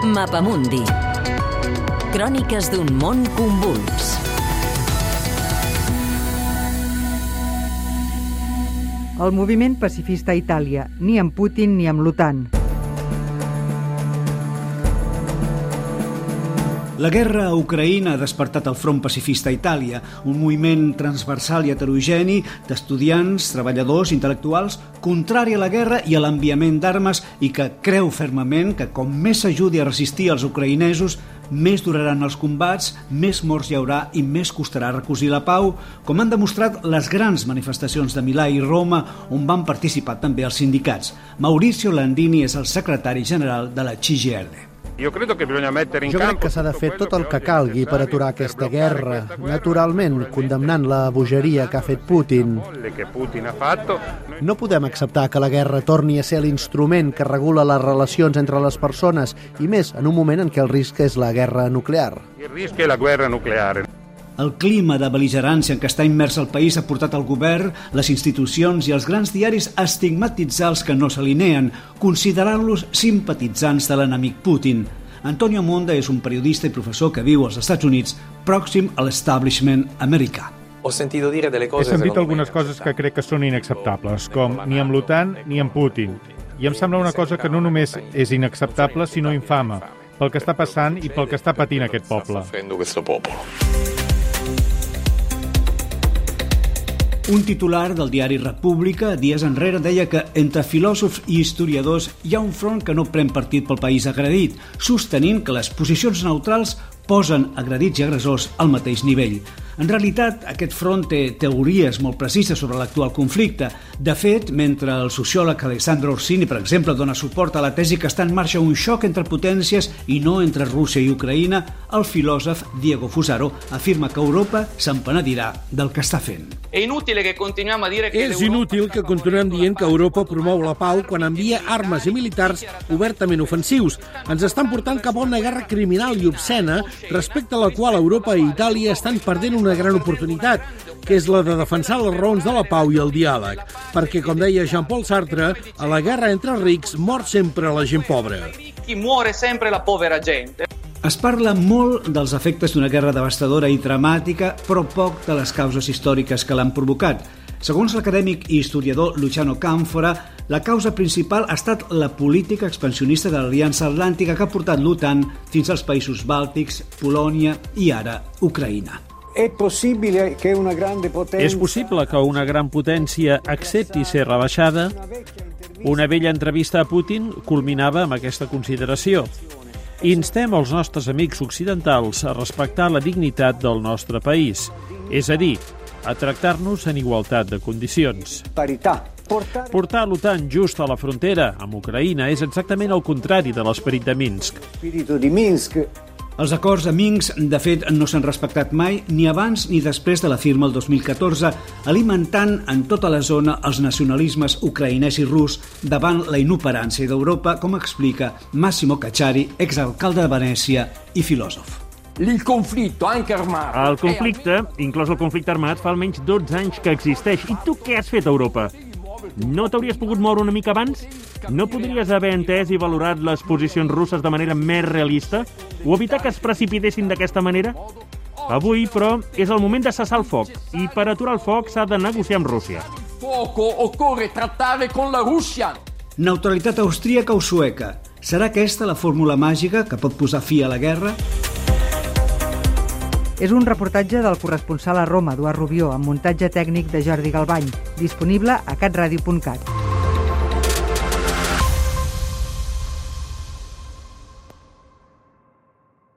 Mapamundi. Cròniques d'un món convuls. El moviment pacifista a Itàlia, ni amb Putin ni amb l'OTAN. La guerra a Ucraïna ha despertat el front pacifista a Itàlia, un moviment transversal i heterogeni d'estudiants, treballadors, intel·lectuals, contrari a la guerra i a l'enviament d'armes i que creu fermament que com més s'ajudi a resistir els ucraïnesos, més duraran els combats, més morts hi haurà i més costarà recosir la pau, com han demostrat les grans manifestacions de Milà i Roma, on van participar també els sindicats. Mauricio Landini és el secretari general de la CGL. Jo crec que bisogna mettere in Jo crec campo que s'ha de fer tot el que calgui per aturar aquesta guerra, naturalment con condemnant la bogeria que ha fet Putin. No podem acceptar que la guerra torni a ser l'instrument que regula les relacions entre les persones, i més en un moment en què el risc és la guerra nuclear. Il rischio è la guerra nucleare. El clima de beligerància en què està immers el país ha portat el govern, les institucions i els grans diaris a estigmatitzar els que no s'alineen, considerant-los simpatitzants de l'enemic Putin. Antonio Monda és un periodista i professor que viu als Estats Units, pròxim a l'establishment americà. He sentit algunes coses que crec que són inacceptables, com ni amb l'OTAN ni amb Putin. I em sembla una cosa que no només és inacceptable, sinó infama, pel que està passant i pel que està patint aquest poble. Un titular del diari República dies enrere deia que entre filòsofs i historiadors hi ha un front que no pren partit pel país agredit, sostenint que les posicions neutrals posen agredits i agressors al mateix nivell. En realitat, aquest front té teories molt precises sobre l'actual conflicte. De fet, mentre el sociòleg Alessandro Orsini, per exemple, dona suport a la tesi que està en marxa un xoc entre potències i no entre Rússia i Ucraïna, el filòsof Diego Fusaro afirma que Europa se'n penedirà del que està fent. È inutile che continuiamo a dire che És inútil que continuem dient que Europa promou la pau quan envia armes i militars obertament ofensius. Ens estan portant cap a una guerra criminal i obscena respecte a la qual Europa i Itàlia estan perdent una gran oportunitat, que és la de defensar les raons de la pau i el diàleg. Perquè, com deia Jean-Paul Sartre, a la guerra entre rics mor sempre la gent pobra. Chi muore sempre la povera gente. Es parla molt dels efectes d'una guerra devastadora i dramàtica, però poc de les causes històriques que l'han provocat. Segons l'acadèmic i historiador Luciano Canfora, la causa principal ha estat la política expansionista de l'Aliança Atlàntica que ha portat l'OTAN fins als països bàltics, Polònia i ara Ucraïna. È possibile che una grande potenza... És possible que una gran potència accepti ser rebaixada? Una vella entrevista a Putin culminava amb aquesta consideració. Instem els nostres amics occidentals a respectar la dignitat del nostre país, és a dir, a tractar-nos en igualtat de condicions. Portare Portar l'OTAN just a la frontera amb Ucraïna és exactament el contrari de l'esperit de Minsk. di Minsk. Els acords a Minsk, de fet, no s'han respectat mai ni abans ni després de la firma el 2014, alimentant en tota la zona els nacionalismes ucraïnès i rus davant la inoperància d'Europa, com explica Massimo Cacciari, exalcalde de Venècia i filòsof. Anche armato, El conflicte, inclòs el conflicte armat, fa almenys 12 anys que existeix. I tu què has fet a Europa? No t'hauries pogut moure una mica abans? No podries haver entès i valorat les posicions russes de manera més realista? O evitar que es precipitessin d'aquesta manera? Avui, però, és el moment de cessar el foc. I per aturar el foc s'ha de negociar amb Rússia. Poco occorre trattare con la Russia. Neutralitat austríaca o sueca? Serà aquesta la fórmula màgica que pot posar fi a la guerra? És un reportatge del corresponsal a Roma, Eduard Rubió, amb muntatge tècnic de Jordi Galbany, disponible a catradio.cat.